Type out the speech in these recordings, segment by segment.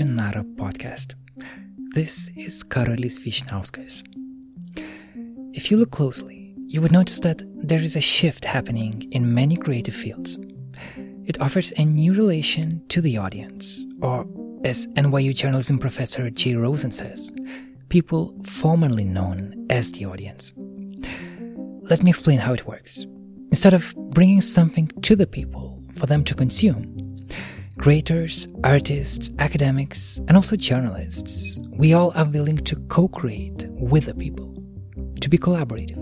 another podcast. This is Karolis Vishnauskas. If you look closely, you would notice that there is a shift happening in many creative fields. It offers a new relation to the audience, or as NYU journalism professor Jay Rosen says, people formerly known as the audience. Let me explain how it works. Instead of bringing something to the people for them to consume, creators, artists, academics, and also journalists, we all are willing to co create with the people, to be collaborative.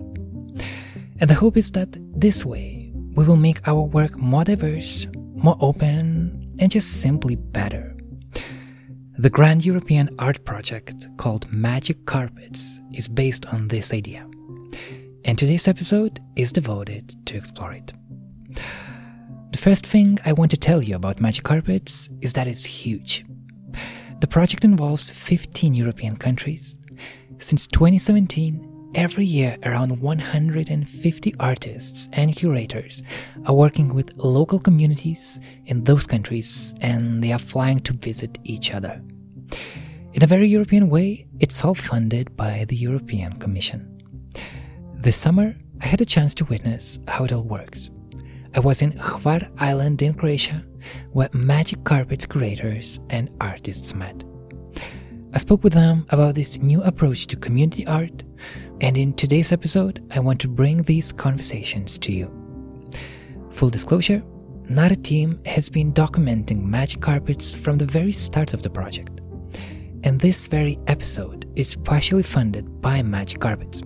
And the hope is that this way we will make our work more diverse, more open, and just simply better. The Grand European Art Project called Magic Carpets is based on this idea. And today's episode is devoted to explore it. The first thing I want to tell you about Magic Carpets is that it's huge. The project involves 15 European countries. Since 2017, every year around 150 artists and curators are working with local communities in those countries and they are flying to visit each other. In a very European way, it's all funded by the European Commission. This summer, I had a chance to witness how it all works. I was in Hvar Island in Croatia, where Magic Carpets creators and artists met. I spoke with them about this new approach to community art, and in today's episode, I want to bring these conversations to you. Full disclosure Nara team has been documenting Magic Carpets from the very start of the project, and this very episode is partially funded by Magic Carpets.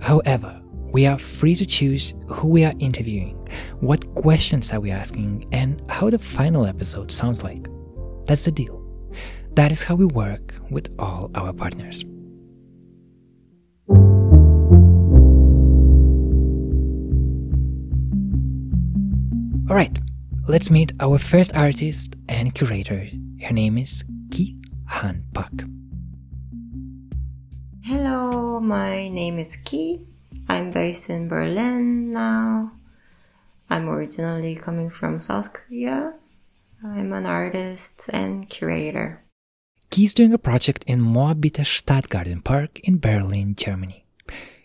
However, we are free to choose who we are interviewing, what questions are we asking, and how the final episode sounds like. That's the deal. That is how we work with all our partners. All right, let's meet our first artist and curator. Her name is Ki Han Pak. Hello, my name is Ki. I'm based in Berlin now. I'm originally coming from South Korea. I'm an artist and curator. Ki's doing a project in Moabiter Stadtgarten Park in Berlin, Germany.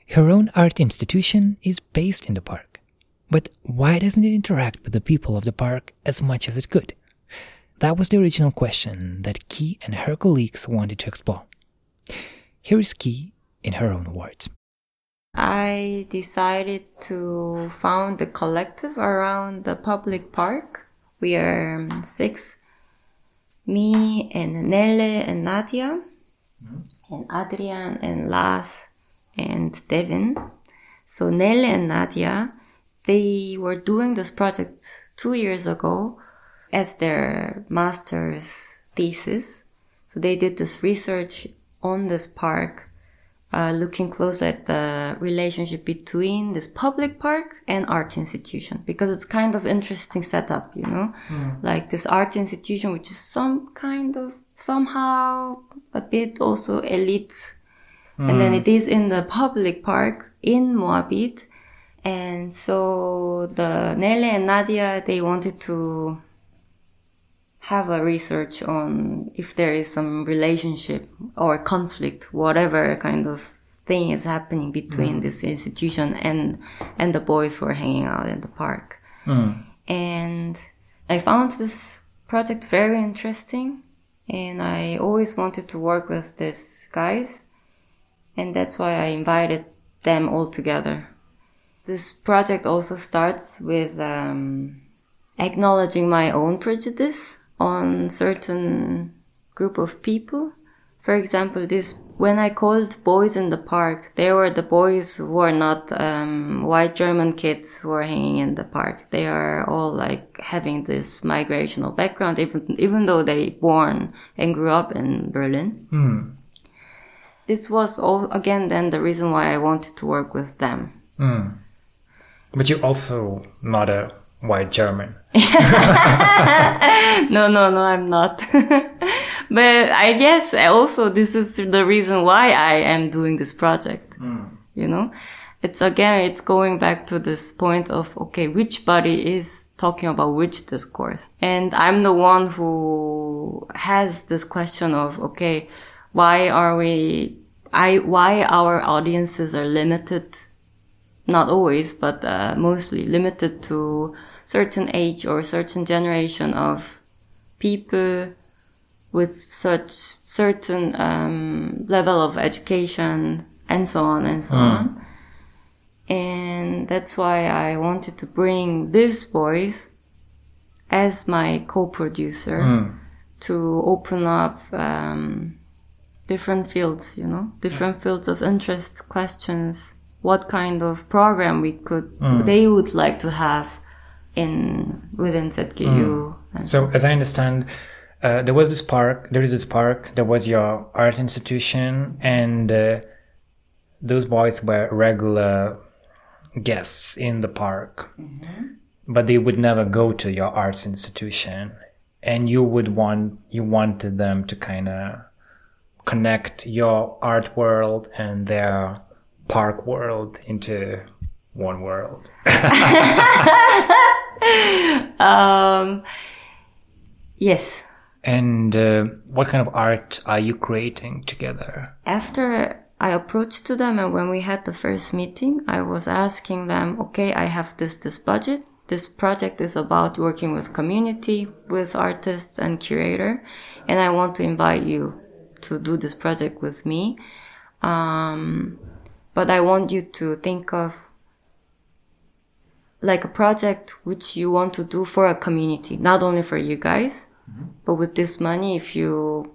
Her own art institution is based in the park. But why doesn't it interact with the people of the park as much as it could? That was the original question that Ki and her colleagues wanted to explore. Here is Ki in her own words. I decided to found a collective around the public park. We are um, six me and Nelle and Nadia, mm-hmm. and Adrian and Lars and Devin. So Nelle and Nadia, they were doing this project two years ago as their master's thesis. So they did this research on this park uh, looking close at the relationship between this public park and art institution because it's kind of interesting setup, you know, mm. like this art institution, which is some kind of somehow a bit also elite. Mm. And then hmm. it is in the public park in Moabit. And so the Nele and Nadia, they wanted to have a research on if there is some relationship or conflict, whatever kind of thing is happening between mm. this institution and and the boys who are hanging out in the park. Mm. And I found this project very interesting, and I always wanted to work with these guys, and that's why I invited them all together. This project also starts with um, acknowledging my own prejudice on certain group of people. For example, this when I called boys in the park, they were the boys who are not um, white German kids who are hanging in the park. They are all like having this migrational background, even even though they born and grew up in Berlin. Mm. This was all again then the reason why I wanted to work with them. Mm. But you also not a white German. no, no, no, I'm not. but I guess also this is the reason why I am doing this project. Mm. You know, it's again, it's going back to this point of, okay, which body is talking about which discourse. And I'm the one who has this question of, okay, why are we, I, why our audiences are limited, not always, but uh, mostly limited to certain age or certain generation of people with such certain um, level of education and so on and so on. And that's why I wanted to bring this voice as my co-producer to open up um, different fields, you know, different fields of interest, questions, what kind of program we could, they would like to have in within ZK/U. And So, as I understand, uh, there was this park. There is this park. There was your art institution, and uh, those boys were regular guests in the park, but they would never go to your arts institution. And you would want you wanted them to kind of connect your art world and their park world into one world. um, yes. And uh, what kind of art are you creating together? after I approached to them and when we had the first meeting, I was asking them, okay, I have this, this budget. This project is about working with community, with artists and curator. And I want to invite you to do this project with me. Um, but I want you to think of like a project which you want to do for a community, not only for you guys, but with this money, if you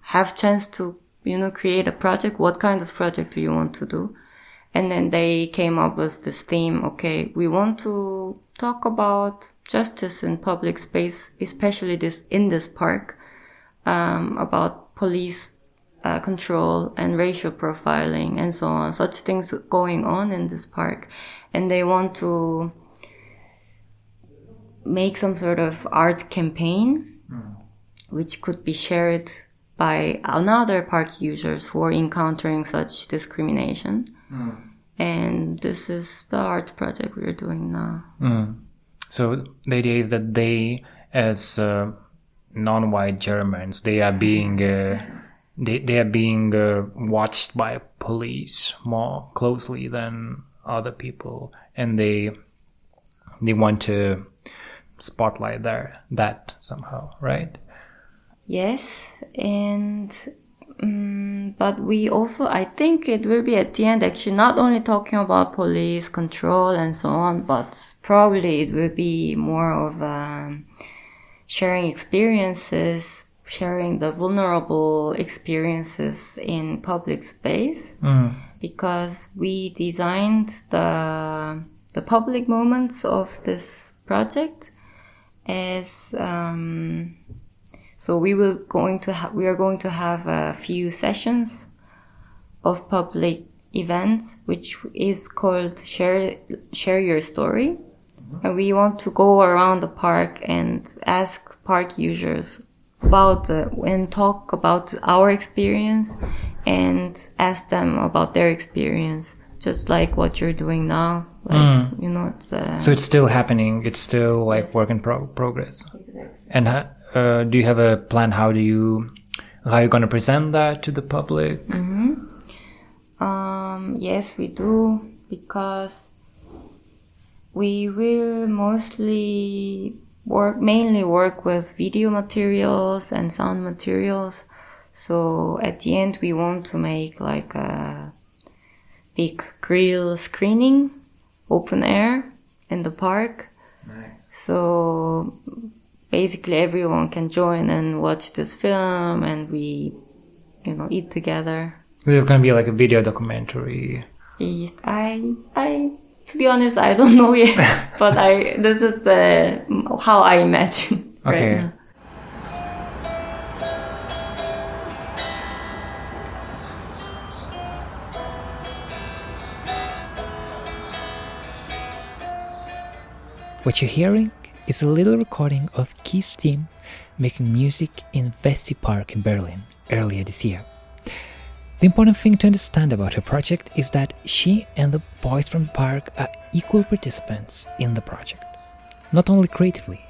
have chance to, you know, create a project, what kind of project do you want to do? And then they came up with this theme. Okay, we want to talk about justice in public space, especially this in this park, um, about police uh, control and racial profiling and so on. Such things going on in this park, and they want to make some sort of art campaign which could be shared by another park users who are encountering such discrimination. And this is the art project we're doing now. So the idea is that they, as uh, non-white Germans, they are being uh, they they are being uh, watched by police more closely than other people, and they they want to spotlight there that somehow, right? Yes, and um, but we also, I think it will be at the end actually not only talking about police control and so on, but probably it will be more of um, sharing experiences, sharing the vulnerable experiences in public space, because we designed the the public moments of this project as. Um, so we will going to ha- we are going to have a few sessions of public events, which is called share share your story, and we want to go around the park and ask park users about the, and talk about our experience and ask them about their experience, just like what you're doing now. Like you know, it's, uh, So it's still happening. It's still like work in pro- progress. And ha- uh, do you have a plan? How do you how you gonna present that to the public? Um, yes, we do because we will mostly work mainly work with video materials and sound materials. So at the end, we want to make like a big grill screening, open air in the park. Nice. So basically, everyone can join and watch this film, and we, you know, eat together. It's gonna be like a video documentary. I, I, to be honest, I don't know yet, but I, this is uh, how I imagine. right Okay. now. What you're hearing is a little recording of Keith team making music in Vessi Park in Berlin earlier this year. The important thing to understand about her project is that she and the boys from the park are equal participants in the project. not only creatively,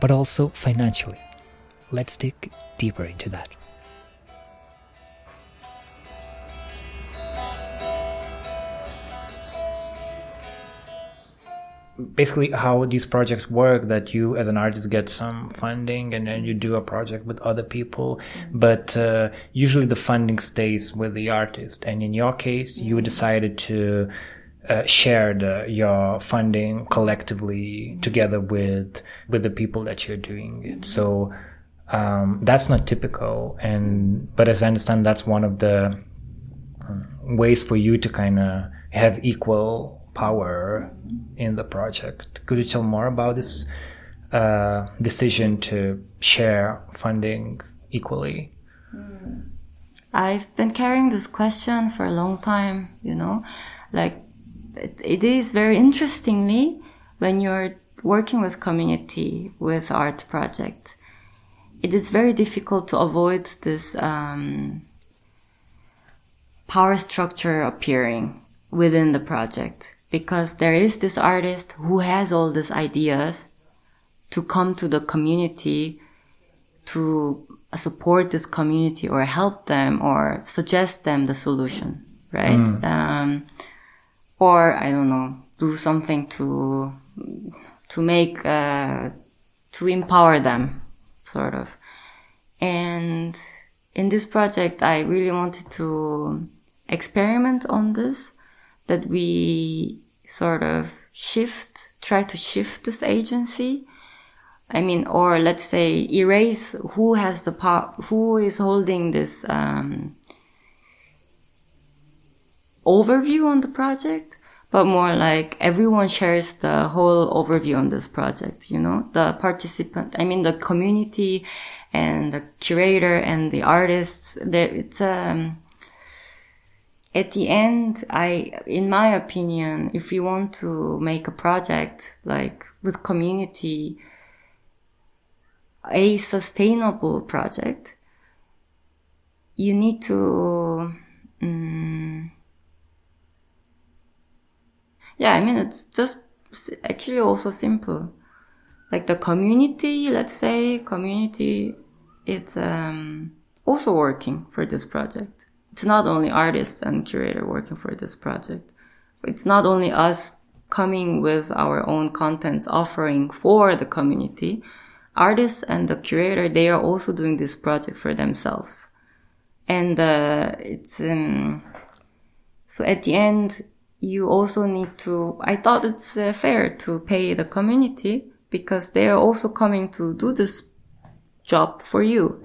but also financially. Let's dig deeper into that. Basically how these projects work that you as an artist get some funding and then you do a project with other people. But uh, usually the funding stays with the artist. And in your case you decided to uh, share your funding collectively together with with the people that you're doing it. So um, that's not typical. And but as i understand that's one of the um, ways for you to kind of have equal power in the project. Could you tell more about this uh, decision to share funding equally? I've been carrying this question for a long time, you know, like it, it is very interestingly when you're working with community with art project, it is very difficult to avoid this um, power structure appearing within the project because there is this artist who has all these ideas to come to the community to support this community or help them or suggest them the solution, right? Mm. Um, or I don't know, do something to to make uh, to empower them, sort of. And in this project, I really wanted to experiment on this that we sort of shift, try to shift this agency. I mean, or let's say erase who has the power, who is holding this um, overview on the project, but more like everyone shares the whole overview on this project. You know, the participant, I mean, the community and the curator and the artists. It's um, at the end, I, in my opinion, if you want to make a project like with community, a sustainable project, you need to, um, yeah, I mean, it's just actually also simple. Like the community, let's say, community, it's um, also working for this project it's not only artists and curator working for this project. It's not only us coming with our own contents offering for the community. Artists and the curator, they are also doing this project for themselves. And, uh, it's, um, so at the end, you also need to, I thought it's uh, fair to pay the community because they are also coming to do this job for you.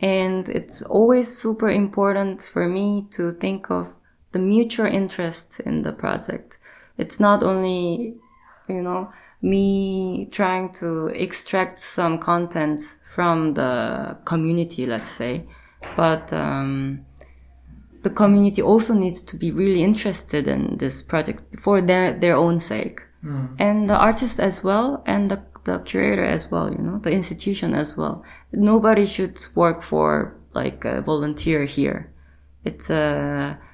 And it's always super important for me to think of the mutual interest in the project. It's not only, you know, me trying to extract some content from the community, let's say, but um, the community also needs to be really interested in this project for their their own sake, mm. and the artist as well, and the the curator as well, you know, the institution as well. Nobody should work for like a volunteer here. It's a, uh,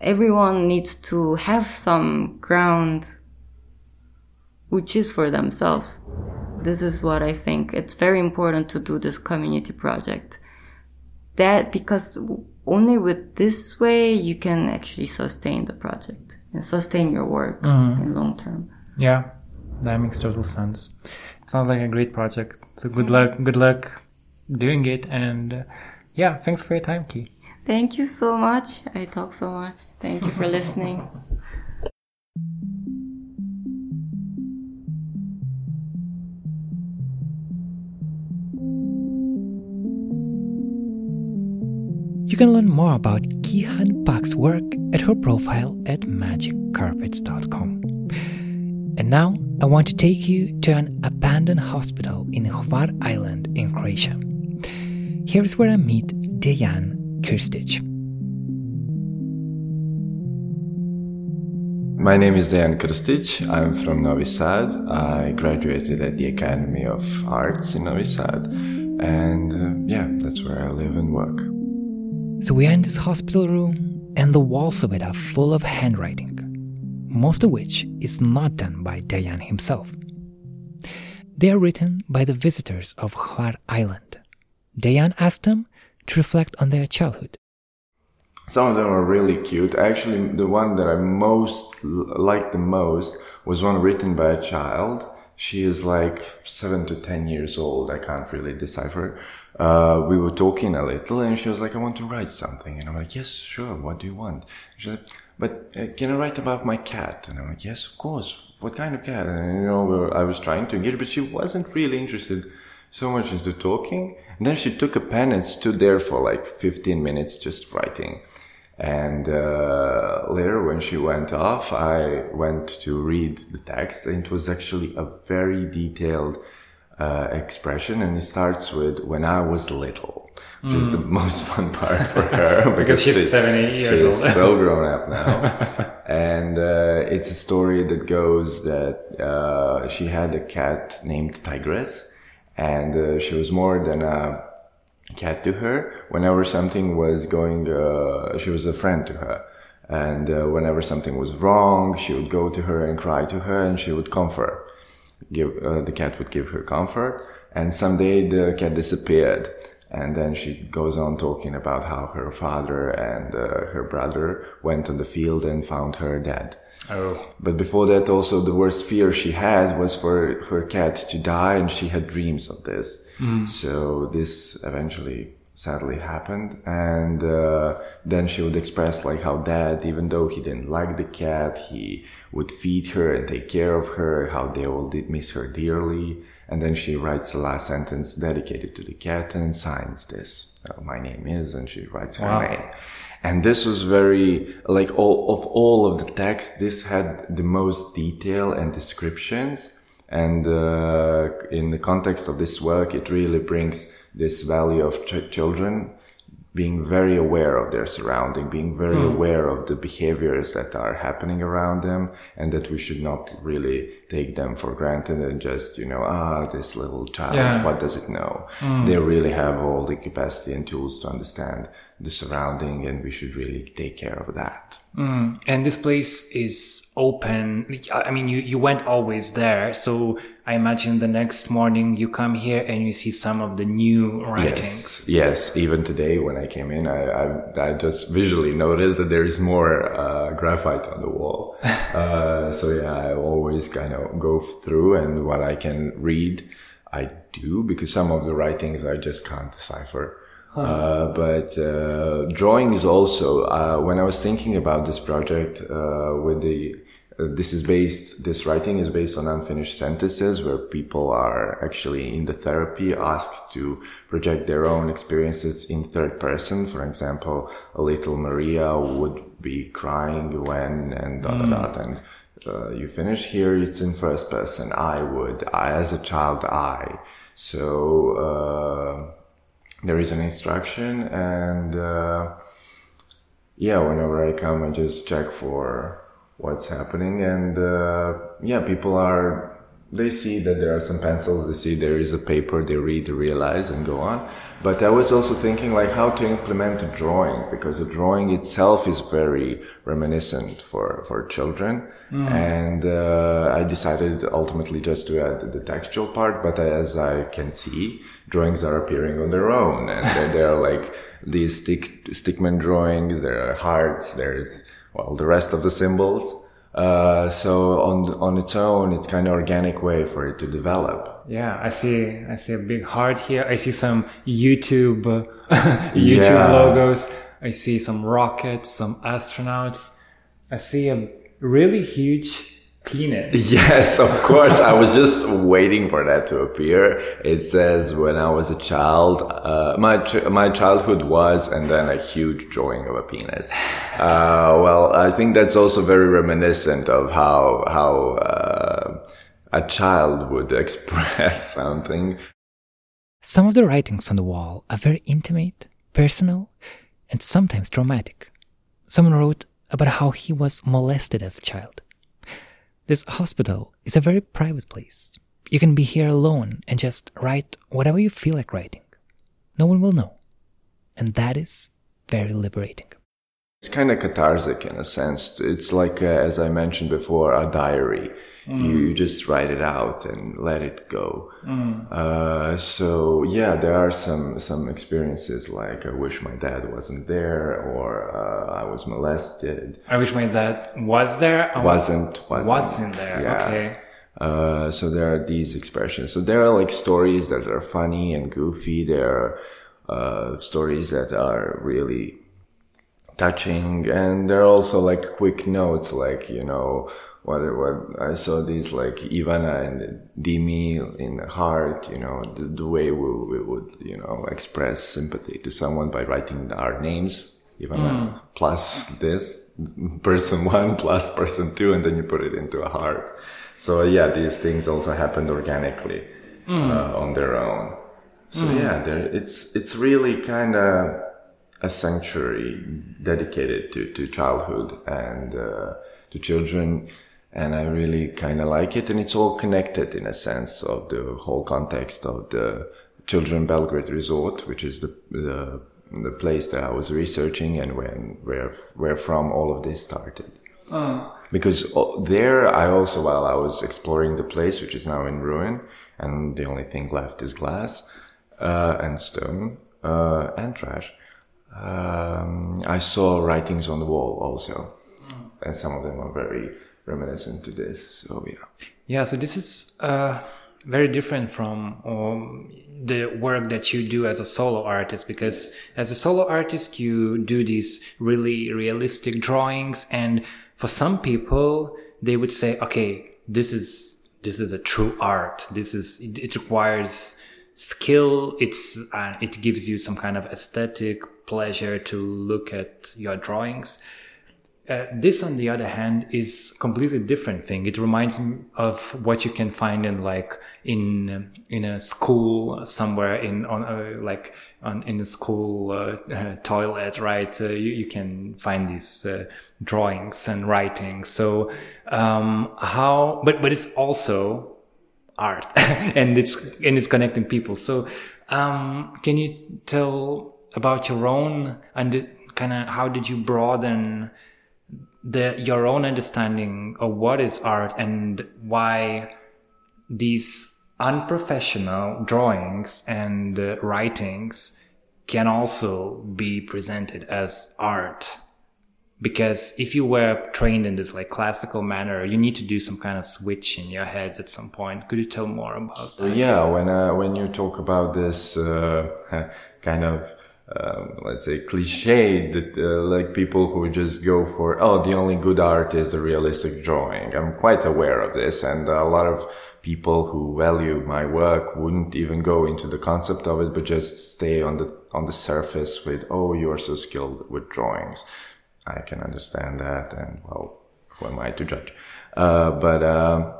everyone needs to have some ground which is for themselves. This is what I think. It's very important to do this community project. That because only with this way you can actually sustain the project and sustain your work mm. in long term. Yeah. That makes total sense. Sounds like a great project. So good luck, good luck doing it, and uh, yeah, thanks for your time, Ki. Thank you so much. I talk so much. Thank you for listening. You can learn more about Kihan Pak's work at her profile at magiccarpets.com. And now I want to take you to an abandoned hospital in Hvar Island in Croatia. Here's where I meet Dejan Krstic. My name is Dejan Krstic. I'm from Novi Sad. I graduated at the Academy of Arts in Novi Sad. And uh, yeah, that's where I live and work. So we are in this hospital room, and the walls of it are full of handwriting most of which is not done by Dejan himself. They are written by the visitors of Hvar Island. Dejan asked them to reflect on their childhood. Some of them are really cute. Actually, the one that I most liked the most was one written by a child. She is like seven to ten years old. I can't really decipher. Uh, we were talking a little, and she was like, "I want to write something," and I'm like, "Yes, sure. What do you want?" She's like, "But uh, can I write about my cat?" And I'm like, "Yes, of course. What kind of cat?" And you know, I was trying to engage, but she wasn't really interested so much into talking. And then she took a pen and stood there for like 15 minutes just writing. And uh, later, when she went off, I went to read the text, and it was actually a very detailed uh, expression. And it starts with "When I was little," which mm. is the mm. most fun part for her because, because she's, she's 70 years she's old. so grown up now. and uh, it's a story that goes that uh, she had a cat named Tigress, and uh, she was more than a cat to her. Whenever something was going, uh, she was a friend to her. And uh, whenever something was wrong, she would go to her and cry to her, and she would comfort. Give uh, the cat would give her comfort. And someday the cat disappeared, and then she goes on talking about how her father and uh, her brother went on the field and found her dead. Oh. But before that, also the worst fear she had was for her cat to die, and she had dreams of this. Mm. So this eventually sadly happened and uh, then she would express like how dad even though he didn't like the cat he would feed her and take care of her how they all did miss her dearly and then she writes the last sentence dedicated to the cat and signs this. Uh, my name is and she writes her wow. name. And this was very like all of all of the text this had the most detail and descriptions. And uh, in the context of this work, it really brings this value of ch- children being very aware of their surrounding, being very mm. aware of the behaviors that are happening around them, and that we should not really take them for granted and just, you know, ah, this little child, yeah. what does it know? Mm. They really have all the capacity and tools to understand the surrounding, and we should really take care of that. Mm. And this place is open. I mean, you, you went always there. So I imagine the next morning you come here and you see some of the new writings. Yes, yes. even today when I came in, I, I, I just visually noticed that there is more uh, graphite on the wall. uh, so yeah, I always kind of go through and what I can read, I do because some of the writings I just can't decipher. Uh, but uh, drawing is also uh, when I was thinking about this project uh, with the uh, this is based this writing is based on unfinished sentences where people are actually in the therapy asked to project their own experiences in third person. For example a little maria would be crying when and da da da mm. and uh, you finish here it's in first person. I would i as a child i. So there is an instruction and uh, yeah whenever i come i just check for what's happening. And uh, yeah people are they see that there are some pencils. They see there is a paper. They read they realize and go on. But i was also thinking like how to implement a drawing because the drawing itself is very reminiscent for for children. Mm. and uh, i decided ultimately just to add the textual part. But as i can see drawings are appearing on their own. And there are like these stick stickman drawings. There are hearts. There's well the rest of the symbols uh, so on on its own, it's kind of organic way for it to develop. Yeah, I see. I see a big heart here. I see some YouTube YouTube yeah. logos. I see some rockets, some astronauts. I see a really huge penis. Yes, of course. I was just waiting for that to appear. It says when I was a child, uh, my ch- my childhood was, and then a huge drawing of a penis. Uh, well, I think that's also very reminiscent of how how uh, a child would express something. Some of the writings on the wall are very intimate, personal, and sometimes dramatic. Someone wrote about how he was molested as a child. This hospital is a very private place. You can be here alone and just write whatever you feel like writing. No one will know. And that is very liberating. It's kind of cathartic in a sense. It's like, uh, as I mentioned before, a diary. You, you just write it out and let it go. Uh, so yeah, there are some some experiences like I wish my dad wasn't there, or uh, I was molested. I wish my dad was there. Wasn't wasn't, Wasn't there, Yeah. okay. Uh, so there are these expressions. So there are like stories that are funny and goofy. There are uh, stories that are really touching, and there are also like quick notes, like you know what what I saw these like Ivana and Dimi in the Heart. You know the, the way we, we would you know express sympathy to someone by writing our names. Ivana plus this person one plus person two, and then you put it into a heart. So yeah, these things also happened organically uh, on their own. So yeah, there it's it's really kind of a sanctuary dedicated to, to childhood and uh, to children. And I really kind of like it. And it's all connected in a sense of the whole context of the Children Belgrade Resort, which is the, the, the place that I was researching and when, where, where from all of this started. Because uh, there I also, while I was exploring the place, which is now in ruin, and the only thing left is glass, uh, and stone, uh, and trash, um, I saw writings on the wall also, and some of them are very reminiscent to this. So yeah, Yeah, so this is uh, very different from um, the work that you do as a solo artist because as a solo artist you do these really realistic drawings and for some people they would say okay this is this is a true art. This is it, it requires skill. It's uh, it gives you some kind of aesthetic pleasure to look at your drawings uh, this, on the other hand, is completely different thing. It reminds me of what you can find in like in in a school somewhere in on uh, like on in a school uh, toilet, right? You, you can find these uh, drawings and writing. So um, how? But but it's also art, and it's and it's connecting people. So um, can you tell about your own and kind of how did you broaden the your own understanding of what is art and why these unprofessional drawings and uh, writings can also be presented as art because if you were trained in this like classical manner you need to do some kind of switch in your head at some point could you tell more about that yeah. When uh, when you talk about this uh, kind of um, let's say cliche that uh, like people who just go for oh the only good art is the realistic drawing. I'm quite aware of this and a lot of people who value my work wouldn't even go into the concept of it but just stay on the on the surface with oh you are so skilled with drawings. I can understand that and well who am i to judge? Uh, but um,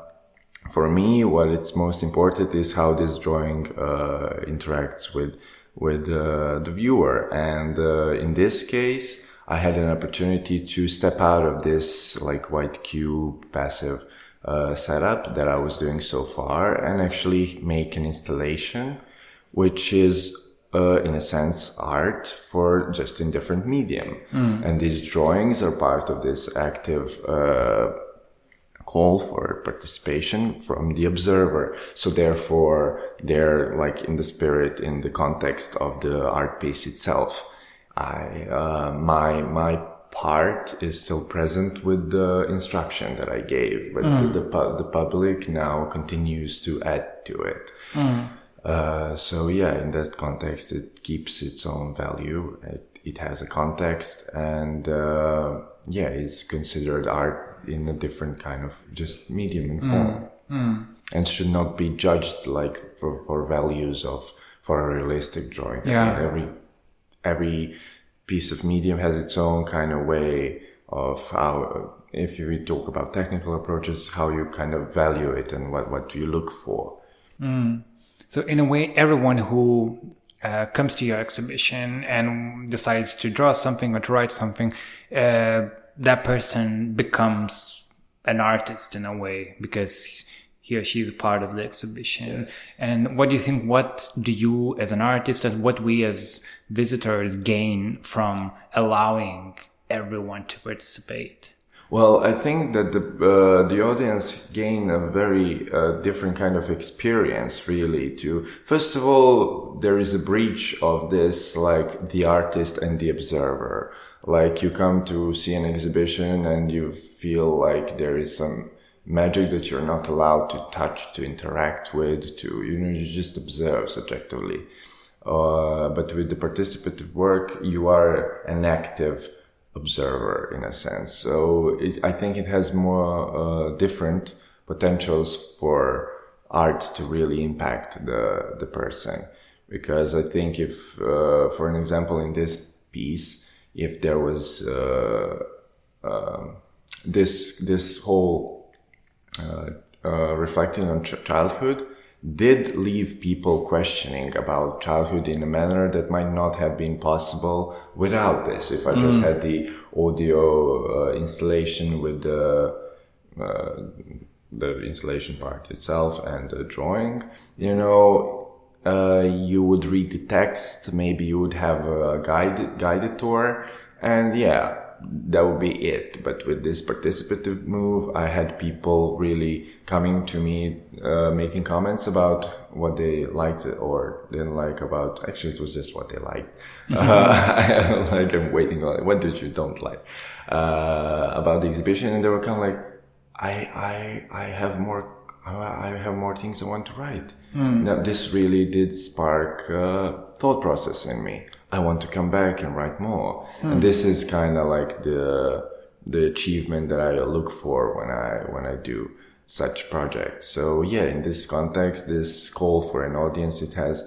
for me, what it's most important is how this drawing uh, interacts with with uh, the viewer. And uh, in this case, I had an opportunity to step out of this like white cube passive uh, setup that I was doing so far and actually make an installation, which is uh, in a sense art for just in different medium. And these drawings are part of this active uh, call for participation from the observer. So therefore, they're like in the spirit, in the context of the art piece itself. I, uh, my, my part is still present with the instruction that I gave, but the, the, pu- the public now continues to add to it. Uh, so yeah, in that context, it keeps its own value. It, it has a context and, uh, yeah, it's considered art in a different kind of just medium and form. Mm, mm. And should not be judged like for, for values of, for a realistic drawing. I Yeah. every, every piece of medium has its own kind of way of how, if you talk about technical approaches, how you kind of value it and what, what do you look for. Mm. So in a way, everyone who uh, comes to your exhibition and decides to draw something or to write something, uh, that person becomes an artist in a way because he or she is a part of the exhibition. And what do you think? What do you, as an artist, and what we as visitors gain from allowing everyone to participate? Well, I think that the uh, the audience gain a very uh, different kind of experience, really. To first of all, there is a breach of this, like the artist and the observer. Like you come to see an exhibition and you feel like there is some magic that you're not allowed to touch, to interact with, to you know, you just observe subjectively. Uh, but with the participative work, you are an active observer in a sense. So it, I think it has more uh, different potentials for art to really impact the the person. Because I think if, uh, for an example, in this piece, if there was uh, um, this this whole uh, uh, reflecting on ch- childhood did leave people questioning about childhood in a manner that might not have been possible without this. If I just had the audio uh, installation with the uh, the installation part itself and the drawing, you know, uh, you would read the text. Maybe you would have a guided guided tour, and yeah, that would be it. But with this participative move, I had people really coming to me, uh, making comments about what they liked or didn't like about. Actually, it was just what they liked. uh, like I'm waiting on what did you don't like uh, about the exhibition, and they were kind of like, I I I have more. I have more things I want to write. Now, this really did spark uh, thought process in me. I want to come back and write more. And this is kind of like the the achievement that I look for when I when I do such projects. So yeah, in this context, this call for an audience, it has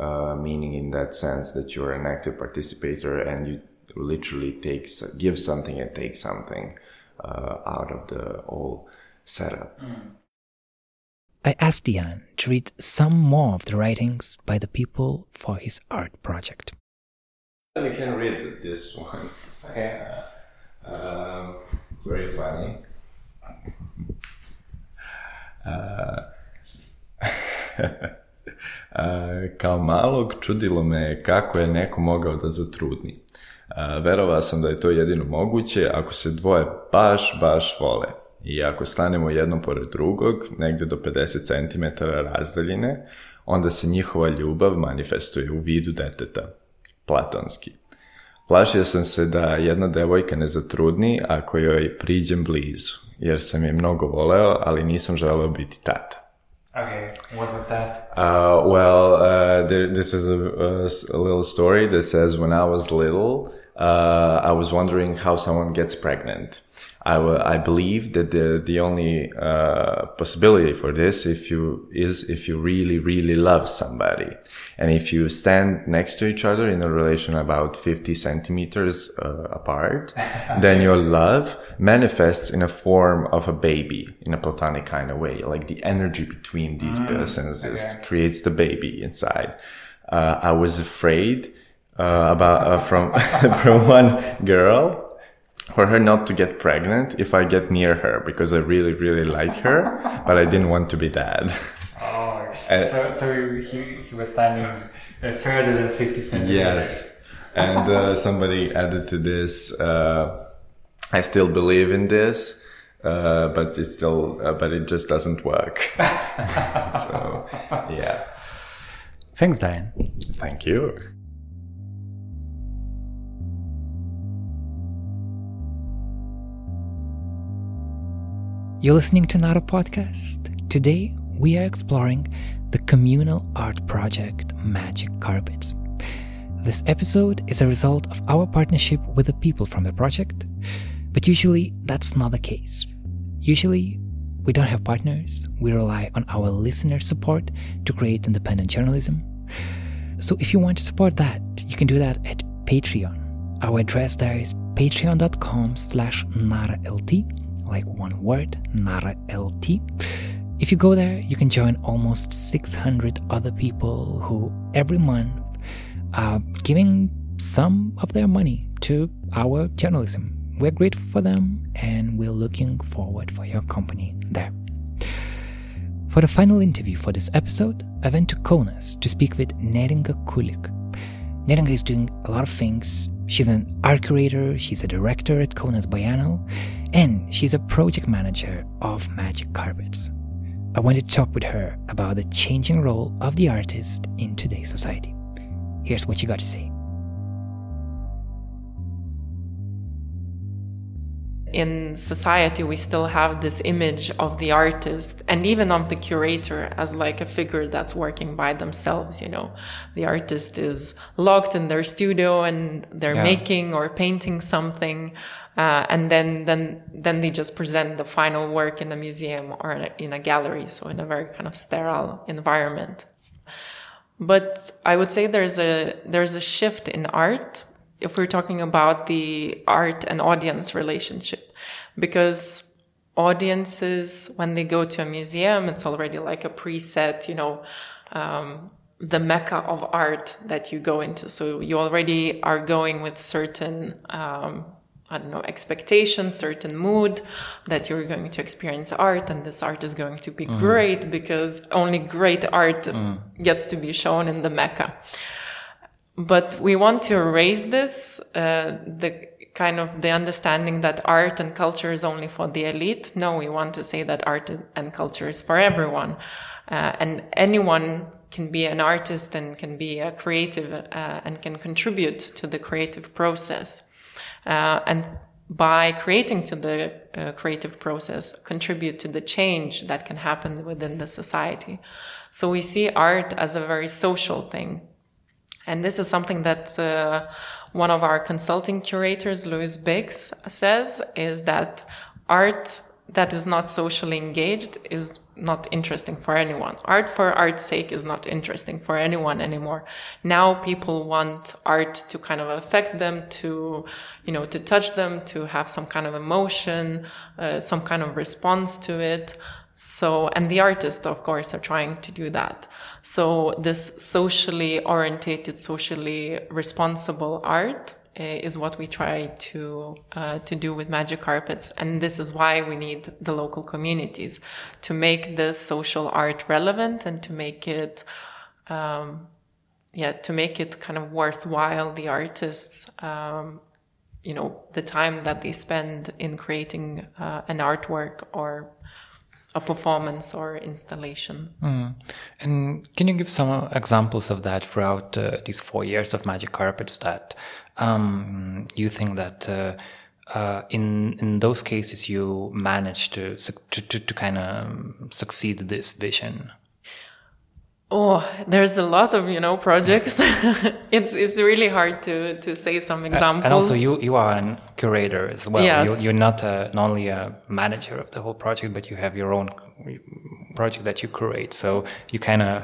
uh, meaning in that sense that you're an active participator and you literally take give something and take something uh, out of the whole setup. I asked Dejan to read some more of the writings by the people for his art project. We can read this one. Okay. Um, it's very funny. Uh, uh, kao malog čudilo me kako je neko mogao da zatrudni. Uh, verovao sam da je to jedino moguće ako se dvoje baš, baš vole. I ako stanemo jedno pored drugog, negde do 50 cm razdaljine, onda se njihova ljubav manifestuje u vidu deteta. Platonski. Plašio sam se da jedna devojka ne zatrudni ako joj priđem blizu, jer sam je mnogo voleo, ali nisam želeo biti tata. Okay. What was that? Uh, well, uh, there, this is a, a little story that says when I was little, uh, I was wondering how someone gets pregnant. I, I believe that the the only uh, possibility for this if you is if you really really love somebody, and if you stand next to each other in a relation about fifty centimeters uh, apart, then your love manifests in a form of a baby in a platonic kind of way, like the energy between these persons just creates the baby inside. Uh, I was afraid uh, about uh, from from one girl for her not to get pregnant if I get near her because I really really like her, but I didn't want to be dad. Oh, Uh, so so he, he was standing uh, further than 50 centimeters. yes, and uh, somebody added to this. Uh, I still believe in this. Uh, but it still, uh, but it just doesn't work. so, yeah. Thanks, Dejan. Thank you. You're listening to Nara Podcast. Today, we are exploring the communal art project Magic Carpets. This episode is a result of our partnership with the people from the project, but usually that's not the case. Usually, we don't have partners, we rely on our listener support to create independent journalism. So if you want to support that, you can do that at Patreon. Our address there is patreon.com slash naralt, like one word, naralt. If you go there, you can join almost 600 other people who every month are giving some of their money to our journalism. We're grateful for them and we're looking forward for your company there. For the final interview for this episode, I went to Kaunas to speak with Neringa Kulik. Neringa is doing a lot of things. She's an art curator, she's a director at Kaunas Biennial, and she's a project manager of Magic Carpets. I wanted to talk with her about the changing role of the artist in today's society. Here's what she got to say. In society we still have this image of the artist and even of the curator as like a figure that's working by themselves you know the artist is locked in their studio and they're yeah. making or painting something uh, and then then then they just present the final work in a museum or in a gallery so in a very kind of sterile environment but i would say there's a there's a shift in art if we're talking about the art and audience relationship, because audiences, when they go to a museum, it's already like a preset, you know, um, the mecca of art that you go into. So you already are going with certain, um, I don't know, expectations, certain mood that you're going to experience art and this art is going to be mm. great because only great art mm. gets to be shown in the mecca but we want to erase this, uh, the kind of the understanding that art and culture is only for the elite. No, we want to say that art and culture is for everyone. Uh, and anyone can be an artist and can be a creative uh, and can contribute to the creative process. Uh, and by creating to the uh, creative process, contribute to the change that can happen within the society. So we see art as a very social thing and this is something that uh, one of our consulting curators, Lewis Biggs, says is that art that is not socially engaged is not interesting for anyone. Art for art's sake is not interesting for anyone anymore. Now people want art to kind of affect them, to, you know, to touch them, to have some kind of emotion, uh, some kind of response to it. So, and the artists, of course, are trying to do that. So this socially orientated, socially responsible art uh, is what we try to uh, to do with magic carpets. And this is why we need the local communities to make this social art relevant and to make it um, yeah to make it kind of worthwhile the artists um, you know the time that they spend in creating uh, an artwork or a performance or installation. Mm. And can you give some examples of that throughout uh, these four years of Magic Carpets that um, you think that uh, uh, in in those cases you managed to to, to, to kind of succeed this vision? Oh, there's a lot of you know projects. it's it's really hard to to say some examples. and also, you you are a curator as well. Yes. You, you're not a, not only a manager of the whole project, but you have your own project that you curate. So you kind of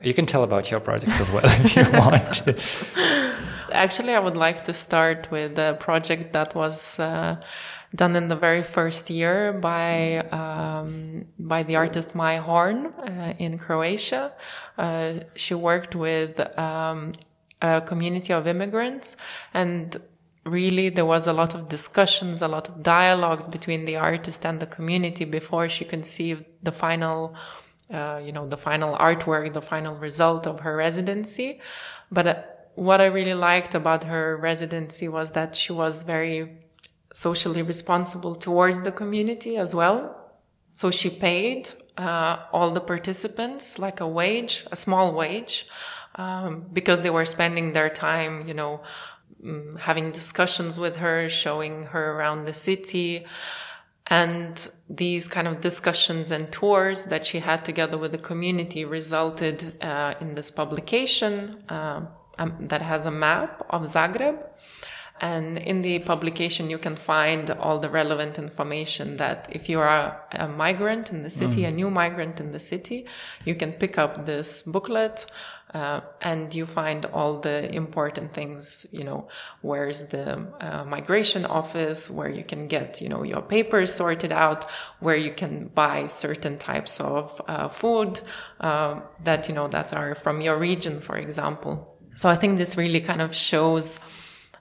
you can tell about your project as well if you want. Actually, I would like to start with a project that was. Uh, done in the very first year by um, by the artist Mai Horn uh, in Croatia. Uh, she worked with um, a community of immigrants and really there was a lot of discussions a lot of dialogues between the artist and the community before she conceived the final uh, you know the final artwork the final result of her residency but uh, what i really liked about her residency was that she was very socially responsible towards the community as well. So she paid uh, all the participants like a wage, a small wage, um, because they were spending their time, you know, um, having discussions with her, showing her around the city. And these kind of discussions and tours that she had together with the community resulted uh, in this publication uh, um, that has a map of Zagreb and in the publication, you can find all the relevant information that if you are a, migrant in the city, mm. a new migrant in the city, you can pick up this booklet uh, and you find all the important things, you know, where's the uh, migration office, where you can get, you know, your papers sorted out, where you can buy certain types of uh, food uh, that, you know, that are from your region, for example. So I think this really kind of shows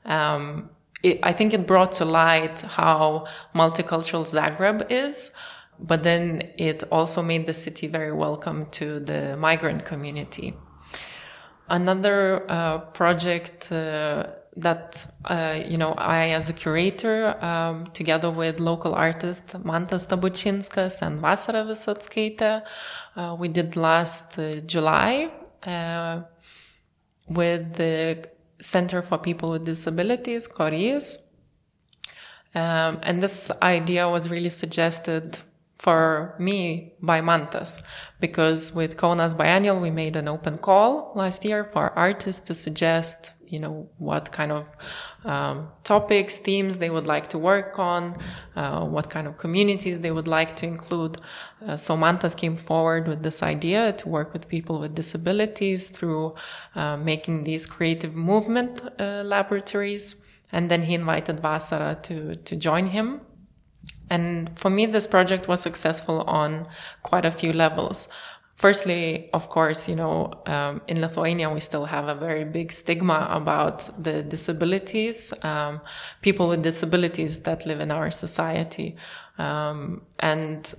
um, it, I think it brought to light how multicultural Zagreb is, but then it also made the city very welcome to the migrant community. Another uh, project uh, that uh, you know I, as a curator, um, together with local artists Mantas Stabačinskas and Vasara Visockaitė, uh, we did last uh, July uh, with the Center for People with Disabilities, CORIS. Um, and this idea was really suggested for me by Mantas, because with Kaunas Biennial, we made an open call last year for artists to suggest, you know, what kind of um, topics, themes they would like to work on, uh, what kind of communities they would like to include. Uh, so Mantas came forward with this idea to work with people with disabilities through uh, making these creative movement uh, laboratories. And then he invited Vasara to, to join him and for me, this project was successful on quite a few levels. Firstly, of course, you know, um, in Lithuania, we still have a very big stigma about the disabilities, um, people with disabilities that live in our society. Um, and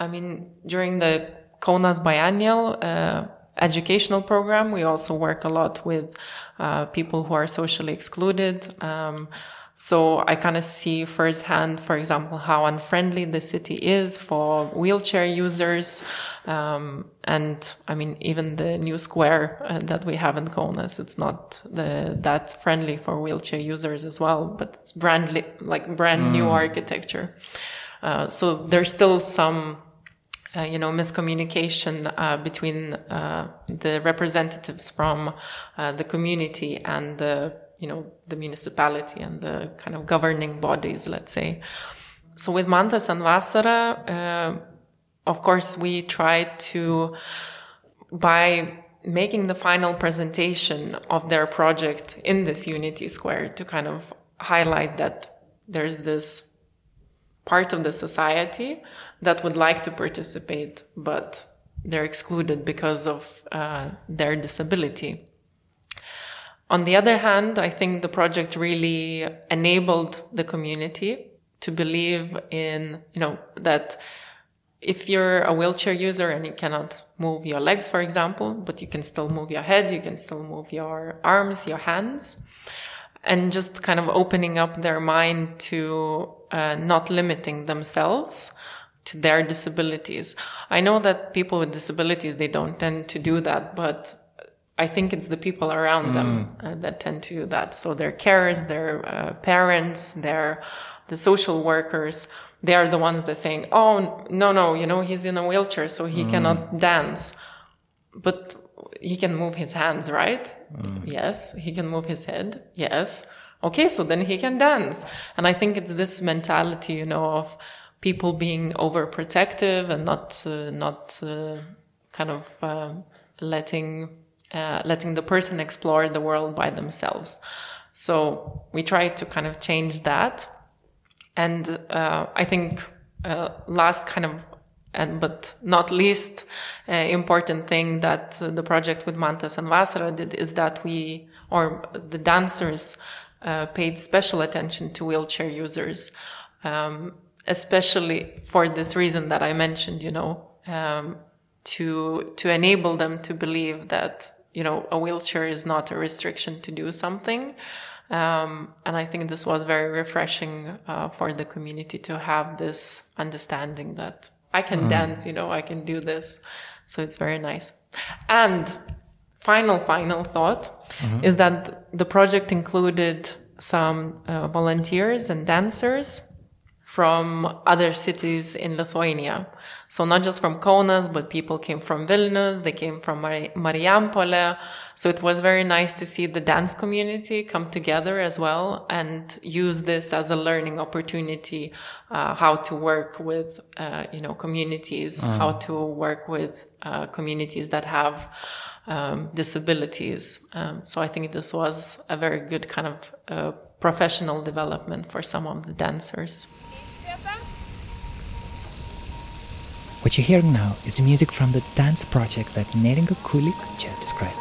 I mean, during the Kaunas Biennial, uh, educational program, we also work a lot with uh, people who are socially excluded. Um, so I kind of see firsthand, for example, how unfriendly the city is for wheelchair users. Um, and I mean, even the new square uh, that we have in Kaunas, it's not the, that friendly for wheelchair users as well, but it's brand, like brand mm. new architecture. Uh, so there's still some uh, you know, miscommunication uh, between uh, the representatives from uh, the community and the you know, the municipality and the kind of governing bodies, let's say. So with Mantas and Vasara, uh, of course, we try to, by making the final presentation of their project in this Unity Square to kind of highlight that there's this part of the society that would like to participate, but they're excluded because of uh, their disability. On the other hand, I think the project really enabled the community to believe in, you know, that if you're a wheelchair user and you cannot move your legs, for example, but you can still move your head, you can still move your arms, your hands, and just kind of opening up their mind to uh, not limiting themselves to their disabilities. I know that people with disabilities, they don't tend to do that, but I think it's the people around mm. them uh, that tend to do that. So their carers, their uh, parents, their the social workers, they are the ones that are saying, "Oh no, no, you know he's in a wheelchair, so he mm. cannot dance, but he can move his hands, right? Mm. Yes, he can move his head. Yes, okay, so then he can dance." And I think it's this mentality, you know, of people being overprotective and not uh, not uh, kind of uh, letting uh, letting the person explore the world by themselves. So we try to kind of change that. And uh, I think uh, last kind of, and but not least uh, important thing that the project with Mantas and Vasara did is that we, or the dancers, uh, paid special attention to wheelchair users, um, especially for this reason that I mentioned, you know, um, to to enable them to believe that you know, a wheelchair is not a restriction to do something. Um, and I think this was very refreshing uh, for the community to have this understanding that I can mm. dance, you know, I can do this. So it's very nice. And final, final thought mm-hmm. is that the project included some uh, volunteers and dancers from other cities in Lithuania. So not just from Kaunas, but people came from Vilnius, they came from Mar- Marijampolė. So it was very nice to see the dance community come together as well and use this as a learning opportunity, uh, how to work with, uh, you know, communities, mm. how to work with uh, communities that have um, disabilities. Um, so I think this was a very good kind of uh, professional development for some of the dancers. What you're hearing now is the music from the dance project that Neringa Kulik just described.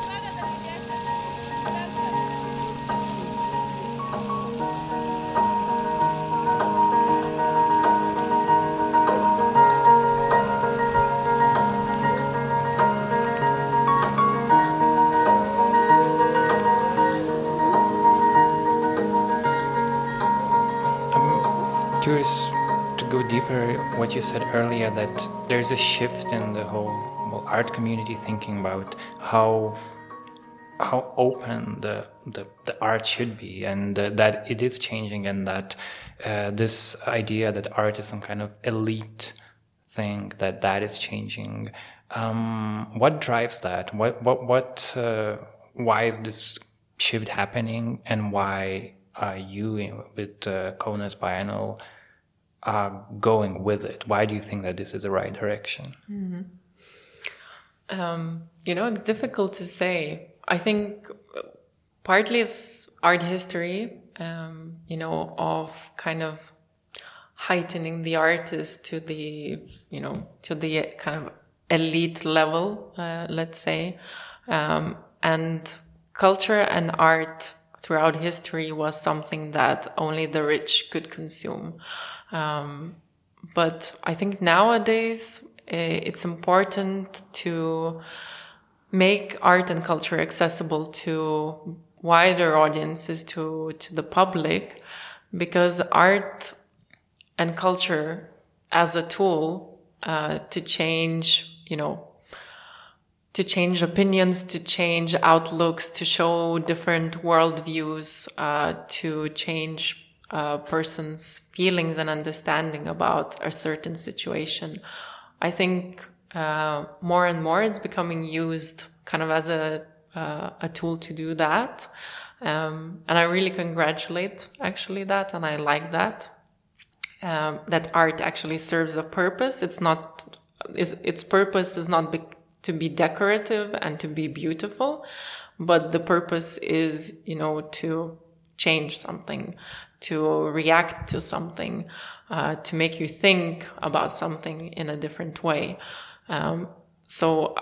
I'm curious deeper what you said earlier that there's a shift in the whole well, art community thinking about how how open the, the, the art should be and uh, that it is changing and that uh, this idea that art is some kind of elite thing that that is changing. Um, what drives that? What what what uh, why is this shift happening and why are you with uh, Kaunas Biennial are going with it? Why do you think that this is the right direction? Mm-hmm. Um, you know, it's difficult to say. I think partly it's art history, um, you know, of kind of heightening the artist to the, you know, to the kind of elite level, uh, let's say. Um, and culture and art throughout history was something that only the rich could consume. Um, but I think nowadays eh, it's important to make art and culture accessible to wider audiences, to, to the public, because art and culture as a tool uh, to change, you know, to change opinions, to change outlooks, to show different worldviews, uh, to change a person's feelings and understanding about a certain situation. I think uh, more and more it's becoming used kind of as a uh, a tool to do that, um, and I really congratulate actually that, and I like that. Um, that art actually serves a purpose. It's not its, its purpose is not be, to be decorative and to be beautiful, but the purpose is, you know, to change something, to react to something, uh, to make you think about something in a different way. Um, so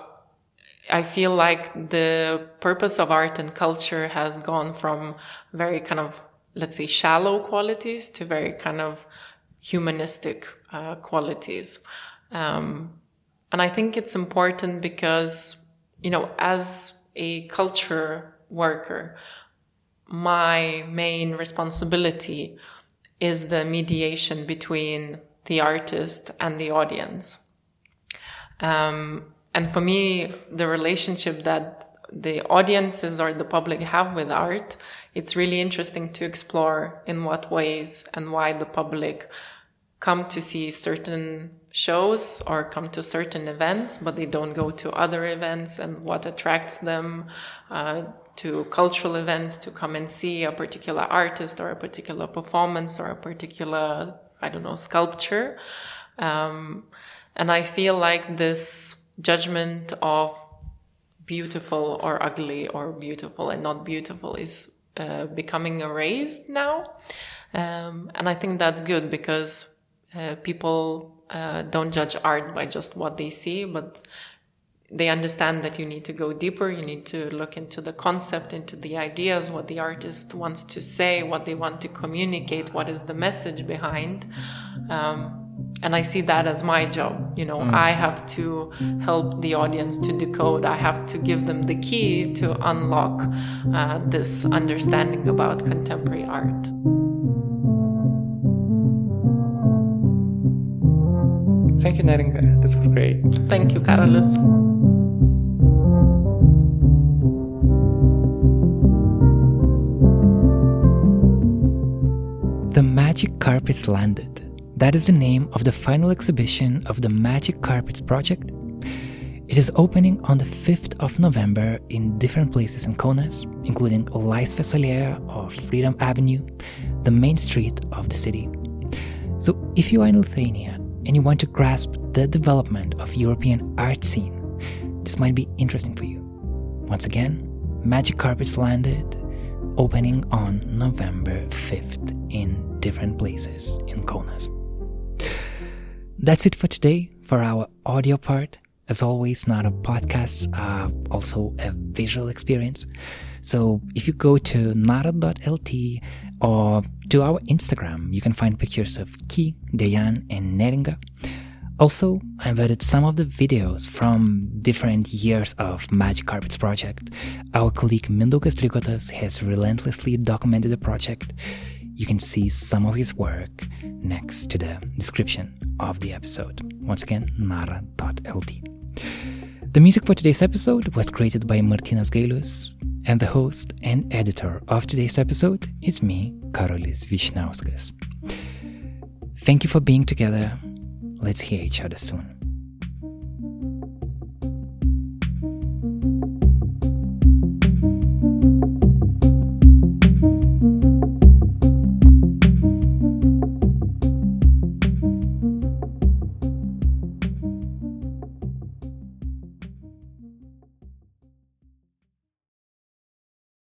I feel like the purpose of art and culture has gone from very kind of, let's say, shallow qualities to very kind of humanistic uh, qualities. Um, and I think it's important because, you know, as a culture worker, my main responsibility is the mediation between the artist and the audience. Um, and for me, the relationship that the audiences or the public have with art, it's really interesting to explore in what ways and why the public come to see certain shows or come to certain events, but they don't go to other events and what attracts them uh, to cultural events to come and see a particular artist or a particular performance or a particular, I don't know, sculpture. Um, and I feel like this judgment of beautiful or ugly or beautiful and not beautiful is uh, becoming erased now. Um, and I think that's good because uh, people uh, don't judge art by just what they see, but they understand that you need to go deeper. You need to look into the concept, into the ideas, what the artist wants to say, what they want to communicate, what is the message behind. Um, and I see that as my job. You know, mm. I have to help the audience to decode. I have to give them the key to unlock uh, this understanding about contemporary art. Thank you, Neringa. This was great. Thank you, Karolis. The Magic Carpets landed. That is the name of the final exhibition of the Magic Carpets project. It is opening on the 5th of November in different places in Kaunas, including Laisvės alėja of Freedom Avenue, the main street of the city. So if you are in Lithuania and you want to grasp the development of European art scene, this might be interesting for you. Once again, Magic Carpets landed, opening on November 5th in different places in Kaunas. That's it for today for our audio part. As always, Nara podcasts are also a visual experience. So if you go to nara.lt or to our Instagram, you can find pictures of Ki, Dejan, and Neringa. Also, I've added some of the videos from different years of Magic Carpets project. Our colleague Mindaugas Trigotas has relentlessly documented the project. you can see some of his work next to the description of the episode. Once again, nara.lt. The music for today's episode was created by Martinas Gailus, and the host and editor of today's episode is me, Karolis Vyšniauskas. Thank you for being together. Let's hear each other soon.